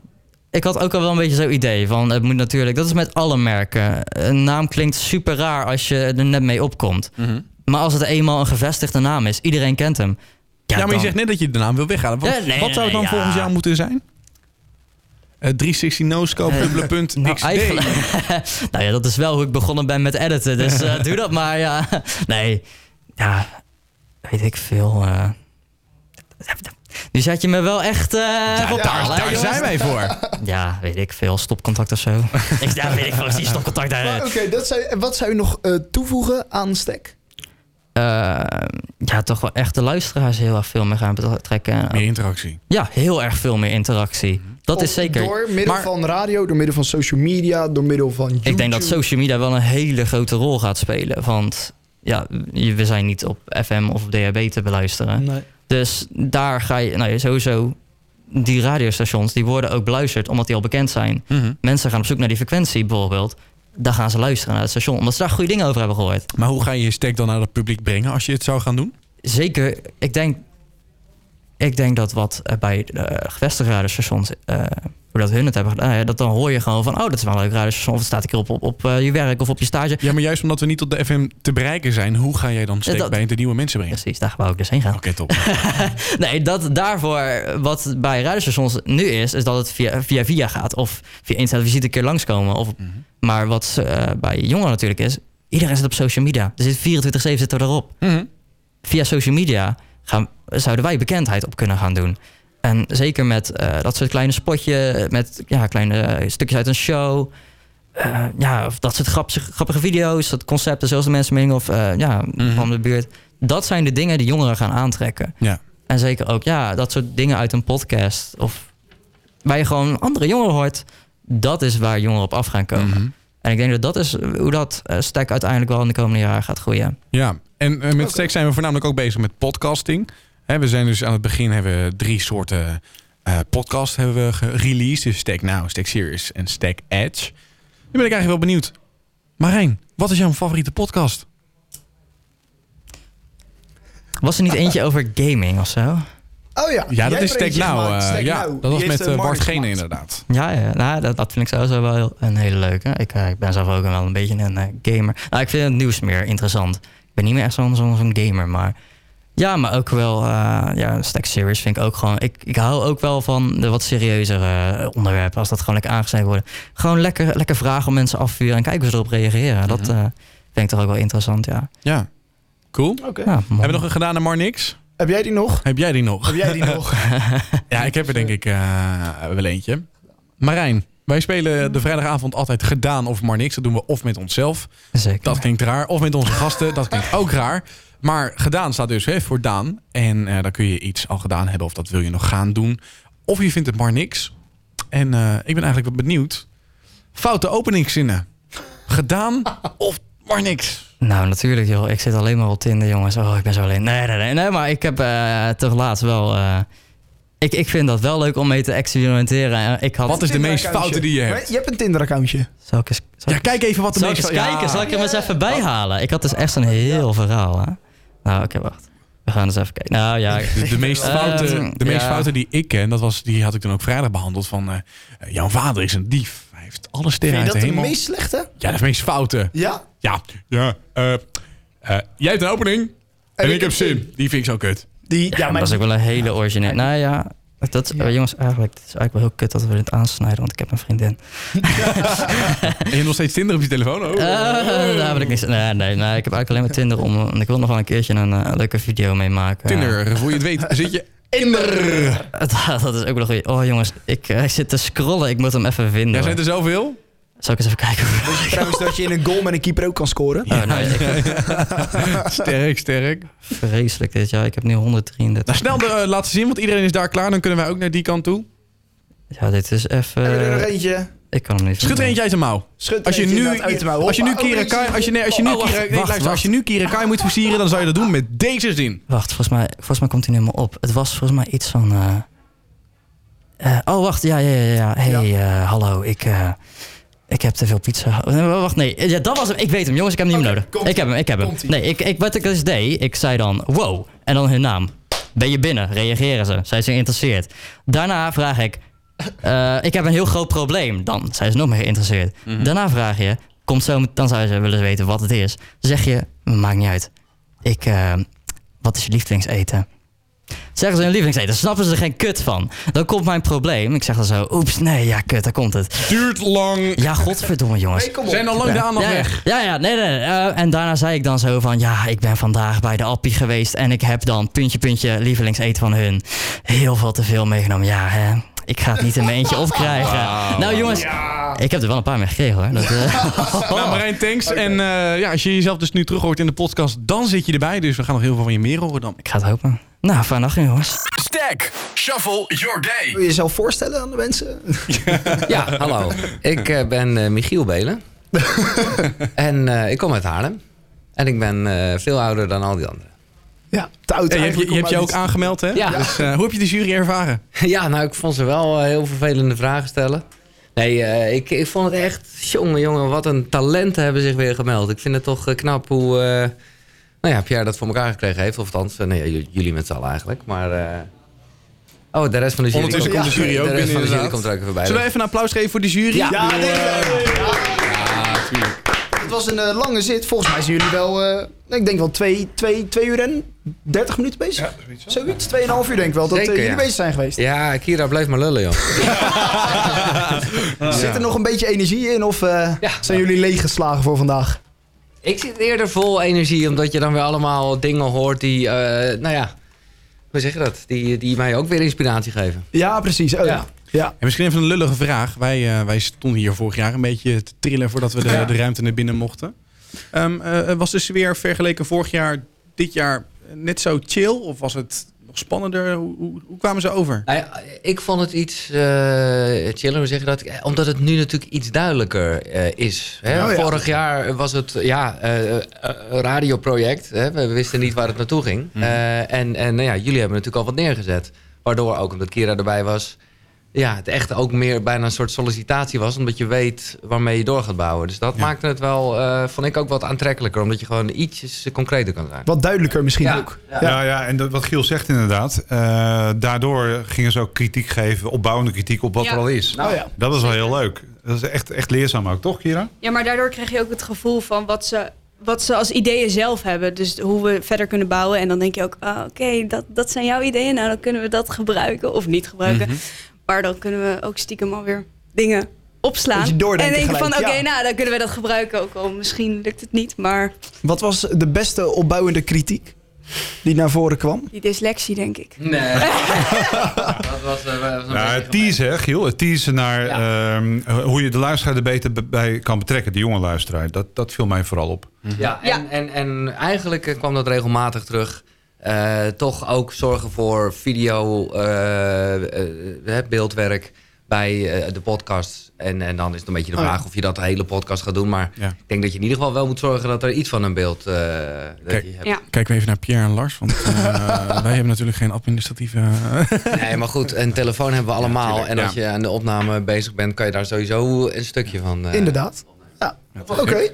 Ik had ook al wel een beetje zo'n idee van, het moet natuurlijk, dat is met alle merken. Een naam klinkt super raar als je er net mee opkomt. Maar als het eenmaal een gevestigde naam is, iedereen kent hem. Ja, maar je zegt net dat je de naam wil weghalen. Wat, Ja, nee, wat zou het dan nee, volgens ja. jou moeten zijn? Eh 360 no-scope, Eh, dubbele punt, Nou, XD. eigenlijk, (laughs) nou ja, dat is wel hoe ik begonnen ben met editen. Dus (laughs) eh, doe dat maar, ja. Nee, ja, weet ik veel. eh. nu zet je me wel echt eh Ja, op daar, zijn wij voor. (laughs) Ja, weet ik veel. Stopcontact of zo. ik, ja, weet ik veel. Is die stopcontact daar... Oké, dat zou je- wat zou je nog eh, toevoegen aan Stek? eh, ja, toch wel echt de luisteraars heel erg veel meer gaan betrekken. Meer interactie. Ja, heel erg veel meer interactie. Dat is zeker. Door middel Maar- van radio, door middel van social media, door middel van YouTube. Ik denk dat social media wel een hele grote rol gaat spelen. Want ja, we zijn niet op FM of op DHB te beluisteren. Nee. Dus daar ga je, nou ja, sowieso die radiostations die worden ook beluisterd omdat die al bekend zijn. Mhm. Mensen gaan op zoek naar die frequentie bijvoorbeeld. Dan gaan ze luisteren naar het station, omdat ze daar goede dingen over hebben gehoord. Maar hoe ga je je stack dan naar het publiek brengen als je het zou gaan doen? Zeker, ik denk, ik denk dat wat eh, bij de gevestigde radiostations, eh, hoe dat hun het hebben gedaan, dat dan hoor je gewoon van, oh, dat is wel een leuk radiostation, of het staat een keer op, op, op eh, je werk of op je stage. Ja, maar juist omdat we niet tot de FM te bereiken zijn, hoe ga jij dan dat- bij de nieuwe mensen brengen? Precies, daar wou ik dus heen gaan. Oké, top. (laughs) Nee, dat daarvoor, wat bij radiostations nu is, is dat het via via, via gaat. Of via internet visite een keer langskomen. Of, Maar wat eh, bij jongeren natuurlijk is, iedereen zit op social media. Er zit 24-7 zitten we erop. Mhm. Via social media gaan, zouden wij bekendheid op kunnen gaan doen. En zeker met eh, dat soort kleine spotje, met ja, kleine stukjes uit een show. eh, ja, of dat soort grappige, grappige video's, dat concepten zoals de mensenmening of eh, ja, Mhm. van de buurt. Dat zijn de dingen die jongeren gaan aantrekken. Ja. En zeker ook, ja, dat soort dingen uit een podcast. Of waar je gewoon andere jongeren hoort. Dat is waar jongeren op af gaan komen. Mhm. En ik denk dat dat is hoe dat eh, stack uiteindelijk wel in de komende jaren gaat groeien. Ja, en eh, met Stack zijn we voornamelijk ook bezig met podcasting. We zijn dus aan het begin hebben we drie soorten eh podcast hebben we gereleased. Dus Stack Now, Stack Series en Stack Edge. Nu ben ik eigenlijk wel benieuwd. Marijn, wat is jouw favoriete podcast? Was er niet (laughs) eentje over gaming of zo? Oh ja. Ja, dat Jij is Stack Now. eh, Stack ja, Now. dat was met eh, Bart Gene inderdaad. Ja, ja nou, dat, dat vind ik sowieso wel een hele leuke. Ik, ik ben zelf ook wel een beetje een gamer. Nou, ik vind het nieuws meer interessant. Ik ben niet meer echt zo'n gamer, maar... Ja, maar ook wel... eh ja, Stack Series vind ik ook gewoon... Ik, ik hou ook wel van de wat serieuzere eh, onderwerpen. Als dat gewoon lekker aangesneden worden. Gewoon lekker, lekker vragen om mensen afvuren en kijken hoe ze erop reageren. Dat eh, vind ik toch ook wel interessant, ja. Ja, cool. Oké. ja Hebben we nog een gedaan naar Marnix? Heb jij die nog? Heb jij die nog? Heb jij die (laughs) nog? Ja, ik heb er denk ik eh, wel eentje. Marijn, wij spelen de vrijdagavond altijd gedaan of maar niks. Dat doen we of met onszelf. Zeker. Dat klinkt raar. Of met onze gasten. Dat klinkt ook raar. Maar gedaan staat dus hè, voor Daan. En eh, dan kun je iets al gedaan hebben of dat wil je nog gaan doen. Of je vindt het maar niks. En eh, ik ben eigenlijk wel benieuwd. Foute openingszinnen. Gedaan (laughs) of maar niks. Nou, natuurlijk, joh. Ik zit alleen maar op Tinder, jongens. Oh, ik ben zo alleen. Nee, nee, nee. nee maar ik heb eh toch laatst wel... eh, ik, ik vind dat wel leuk om mee te experimenteren. En Ik had... Wat is de meest foute die je hebt? Maar Je hebt een Tinder-accountje. Zal ik eens, zal Ja, ik- kijk even wat de zal ik meest... eens kijken? Zal ik hem eens even bijhalen? Ik had dus echt een heel verhaal, hè? Nou, oké, wacht. We gaan eens even kijken. Nou, ja... De, de meest (laughs) Ehm, foute, de meest ja. foute die ik ken, dat was, die had ik toen ook vrijdag behandeld. Van eh, eh, jouw vader is een dief. Hij heeft alle sterren Vind je uit dat de de hemel. meest slechte? Ja, dat is de meest foute. Ja. Ja, ja. eh, eh, jij hebt een opening en, ik heb zin. Die vind ik zo kut. Die, ja, Ja, maar dat is ook wel een hele originele... Nou ja... Dat, eh, jongens, eigenlijk, het is eigenlijk wel heel kut dat we dit aansnijden, want ik heb een vriendin. (laughs) En je hebt nog steeds Tinder op je telefoon? Oh. Eh, daar wil ik niet. Nee, nee, nee, ik heb eigenlijk alleen maar Tinder om. Want ik wil nog wel een keertje een eh, leuke video mee maken. Tinder, voor je het weet, zit je in de... (laughs) Dat, dat is ook wel een goeie. Oh jongens, ik, ik zit te scrollen. Ik moet hem even vinden. Ja, zijn er zoveel? Zal ik eens even kijken? trouwens dat je in een goal met een keeper ook kan scoren. Oh, nou, ik, Sterk, sterk. vreselijk dit jaar. Ik heb nu 133. Nou, snel de, eh, laten zien, want iedereen is daar klaar. Dan kunnen wij ook naar die kant toe. Ja, dit is even... Heb je er nog eentje? ik kan hem niet Schud er vinden. eentje uit de mouw. Schud Als je eentje nu, uit de mouw. als je nu Hoppa, Kira oh, als je, nee, als je nu Oh, nee, als je nu Kira Kai moet versieren, dan zou je dat doen met deze zin. Wacht, volgens mij, volgens mij komt hij nu helemaal op. Het was volgens mij iets van... eh, eh, oh, wacht. Ja, ja, ja. ja. Hey, eh, hallo. Ik, eh, ik heb te veel pizza. Wacht, nee. Ja, dat was hem. Ik weet hem. Jongens, ik heb hem niet meer nodig. Ik heb hem, ik heb hem. Nee, ik, ik, wat ik dus deed, ik zei dan wow. En dan hun naam. Ben je binnen? Reageren ze. Zijn ze geïnteresseerd? Daarna vraag ik... eh, ik heb een heel groot probleem. Dan zijn ze nog meer geïnteresseerd. Daarna vraag je... Komt zo, dan zou ze willen weten wat het is. Dan zeg je... Maakt niet uit. Ik... eh, wat is je lievelingseten? Zeggen ze hun lievelingseten, snappen ze er geen kut van. Dan komt mijn probleem. Ik zeg dan zo, oeps, nee, ja, kut, daar komt het. Duurt lang. Ja, godverdomme, jongens. Nee, kom op. Zijn al lang de aandacht Ja, weg. ja, ja, nee, nee. nee. Eh, en daarna zei ik dan zo van, ja, ik ben vandaag bij de Appie geweest en ik heb dan puntje, puntje, lievelingseten van hun. Heel veel te veel meegenomen. Ja, hè. Ik ga het niet in mijn eentje opkrijgen. Nou, jongens, ik heb er wel een paar mee gekregen hoor. Dat, eh, (laughs) Nou, Marijn, thanks. En eh, ja, als je jezelf dus nu terug hoort in de podcast, dan zit je erbij. Dus we gaan nog heel veel van je meer horen dan. ik ga het hopen. Nou, fijne nacht jongens. Stack. Shuffle your day. Wil je jezelf voorstellen aan de mensen? (laughs) Ja, hallo. Ik eh, ben eh, Michiel Belen. (laughs) en eh, ik kom uit Haarlem. En ik ben eh, veel ouder dan al die anderen. Ja, te oud Ja, je, hebt je, je hebt je ook aangemeld, hè? Ja. Dus, eh, hoe heb je de jury ervaren? (laughs) Ja, nou, ik vond ze wel heel vervelende vragen stellen. Nee, eh, ik, ik vond het echt... Jongen, jongen, wat een talenten hebben zich weer gemeld. Ik vind het toch knap hoe... eh, nou ja, Pierre dat voor elkaar gekregen heeft. Of althans, eh, nee, jullie met z'n allen eigenlijk. Maar... eh, oh, de rest van de jury... Ondertussen komt de jury ook De rest binnen, van de jury komt er ook even bij. Zullen we even een applaus geven voor de jury? Ja. Ja, Ik bedoel, denk ik wel. Ja. Het was een eh, lange zit. Volgens mij zijn jullie wel, eh, ik denk wel twee, twee, twee uur en 30 minuten bezig. Ja, zoiets. Zoiets, tweeënhalf uur denk ik wel dat jullie ja. bezig zijn geweest. Ja, Kira, blijf maar lullen, joh. (laughs) Zit er nog een beetje energie in of eh, Ja. zijn jullie leeggeslagen voor vandaag? Ik zit eerder vol energie, omdat je dan weer allemaal dingen hoort die, eh, nou ja, hoe zeg je dat? Die, die mij ook weer inspiratie geven. Ja, precies. Oh, ja. En misschien even een lullige vraag. Wij, eh, wij stonden hier vorig jaar een beetje te trillen voordat we de, de ruimte naar binnen mochten. Ehm, eh, was de sfeer vergeleken vorig jaar, dit jaar net zo chill? Of was het nog spannender? Hoe, hoe, hoe kwamen ze over? Nou ja, ik vond het iets eh chiller, hoe zeg je dat? Omdat het nu natuurlijk iets duidelijker eh, is. Hè? Oh ja. Vorig jaar was het ja, een radioproject. Hè? We wisten niet waar het naartoe ging. Eh, en en nou ja, jullie hebben natuurlijk al wat neergezet. Waardoor ook, omdat Kira erbij was... Ja, het echt ook meer bijna een soort sollicitatie was. Omdat je weet waarmee je door gaat bouwen. Dus dat Ja. maakte het wel, eh, vond ik ook wat aantrekkelijker. Omdat je gewoon ietsjes concreter kan zijn. Wat duidelijker misschien Ja. ook. Ja. Ja, ja, en dat, wat Giel zegt inderdaad. eh, daardoor gingen ze ook kritiek geven, opbouwende kritiek op wat Ja. er al is. Oh ja. Dat is wel heel leuk. Dat is echt, echt leerzaam ook, toch Kira? Ja, maar daardoor krijg je ook het gevoel van wat ze, wat ze als ideeën zelf hebben. Dus hoe we verder kunnen bouwen. En dan denk je ook, ah, oké, dat, dat zijn jouw ideeën. Nou, dan kunnen we dat gebruiken of niet gebruiken. Mhm. Maar dan kunnen we ook stiekem alweer dingen opslaan. En denken van, oké, ja. nou, dan kunnen we dat gebruiken. Ook al misschien lukt het niet, maar Wat was de beste opbouwende kritiek die naar voren kwam? die dyslexie, denk ik. Nee. (laughs) dat was, eh, was een Ja, beetje het teasen, hè, Giel. Het teasen naar Ja. ehm, hoe je de luisteraar er beter bij kan betrekken. De jonge luisteraar. Dat, dat viel mij vooral op. Ja, en, Ja. En, en eigenlijk eh, kwam dat regelmatig terug. Eh, toch ook zorgen voor video, eh, eh, beeldwerk bij eh, de podcast. En, en dan is het een beetje de Oh ja. vraag of je dat de hele podcast gaat doen. Maar Ja. ik denk dat je in ieder geval wel moet zorgen dat er iets van een beeld eh, dat Kijk. je hebt. Ja. Kijken we even naar Pierre en Lars. Want eh, (laughs) wij hebben natuurlijk geen administratieve... Nee, maar goed, een telefoon hebben we allemaal. en als ja. je aan de opname bezig bent, kan je daar sowieso een stukje van. eh, Inderdaad. Ja. Oké,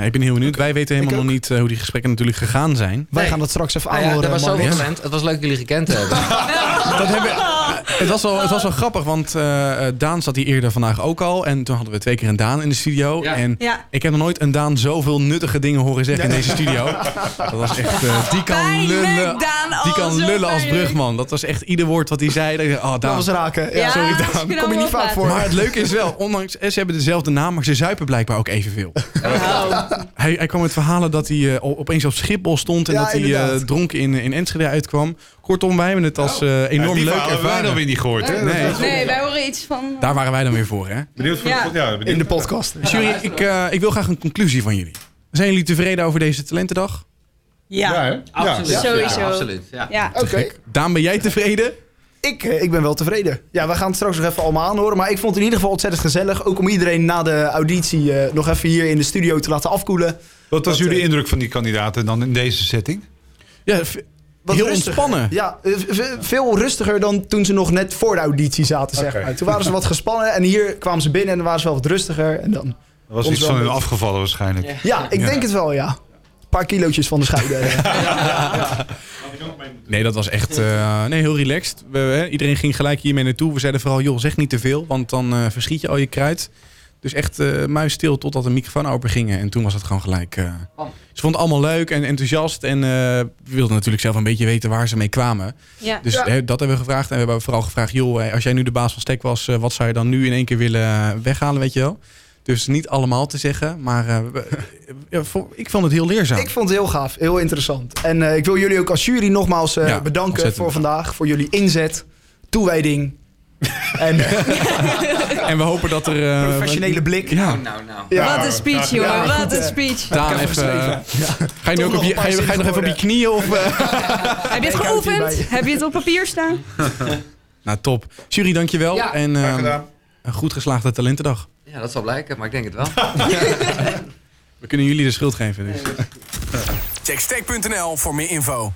Ja, ik ben heel benieuwd. Wij weten helemaal nog niet eh, hoe die gesprekken natuurlijk gegaan zijn. wij Nee. gaan dat straks even Nou ja, aanhoren. er was Marnix. talent. Het was leuk dat jullie gekend te (laughs) hebben. Dat hebben, het, was wel, het was wel grappig, want eh, eh, Daan zat hier eerder vandaag ook al. En toen hadden we twee keer een Daan in de studio. Ja. En Ja. ik heb nog nooit een Daan zoveel nuttige dingen horen zeggen in deze studio. Dat was echt... eh, die kan Pijnlijk, lullen, Daan. die Oh, kan lullen als brugman. Dat was echt ieder woord wat hij zei. Dat oh, Dat Daan. was raken. Ja, Ja, sorry Daan. Kom je niet vaak voor. Maar het leuke is wel, ondanks ze hebben dezelfde naam, maar ze zuipen blijkbaar ook evenveel. Hij, hij kwam met verhalen dat hij eh, opeens op Schiphol stond en Ja, dat hij eh, dronken in, in Enschede uitkwam. Kortom, wij hebben het als eh, enorm Ja, die leuk hebben wij dan weer niet gehoord. Hè? Nee. Wij horen iets van... Daar waren wij dan weer voor, hè? Benieuwd voor Ja. ja, benieuwd. In de podcast. Jury, ik, eh, ik wil graag een conclusie van jullie. Zijn jullie tevreden over deze talentendag? Ja, Ja? Absoluut. Ja. Sowieso. Ja, absoluut. Ja. ja. Oké. Daan, ben jij tevreden? Ik, eh, ik ben wel tevreden. Ja, we gaan het straks nog even allemaal aanhoren. Maar ik vond het in ieder geval ontzettend gezellig. Ook om iedereen na de auditie eh, nog even hier in de studio te laten afkoelen. Wat was Dat, jullie eh, indruk van die kandidaten dan in deze setting? Ja, Wat heel rustiger. ontspannen. Ja, eh, veel rustiger dan toen ze nog net voor de auditie zaten, zeg maar. Toen waren ze wat gespannen en hier kwamen ze binnen en dan waren ze wel wat rustiger. En dan... Er was iets van hun afgevallen waarschijnlijk. Ja, ik Ja. denk het wel, ja. Een paar kilootjes van de schouder. (laughs) eh. Nee, dat was echt eh, nee, heel relaxed. We, hè, iedereen ging gelijk hiermee naartoe. We zeiden vooral, joh, zeg niet te veel, want dan eh, verschiet je al je kruid. Dus echt eh muisstil totdat de microfoon open ging. En toen was het gewoon gelijk... eh, ze vonden het allemaal leuk en enthousiast. En eh, we wilden natuurlijk zelf een beetje weten waar ze mee kwamen. Ja. Dus Ja. dat hebben we gevraagd. En we hebben vooral gevraagd, joh, eh, als jij nu de baas van Stek was... eh, wat zou je dan nu in één keer willen eh, weghalen, weet je wel? Dus niet allemaal te zeggen, maar eh, ik vond het heel leerzaam. Ik vond het heel gaaf, heel interessant. En eh, ik wil jullie ook als jury nogmaals eh, Ja, bedanken ontzettend voor vandaag. Voor jullie inzet, toewijding (laughs) en En we hopen dat er... eh, professionele blik. Ja, Nou, nou. Ja. Wat een speech, jongen. Ja, Wat goed, een speech. Daan, even, geschreven. eh, ga je nu ook op je, ga je, ga je nog even op je knieën? Of, eh? (laughs) Heb je het geoefend? Heb je het op papier staan? (laughs) Nou, top. Jury, dankjewel. Ja, en ehm, een goed geslaagde talentendag. Ja, dat zal blijken, maar ik denk het wel. We kunnen jullie de schuld geven. Dus. Check voor meer info.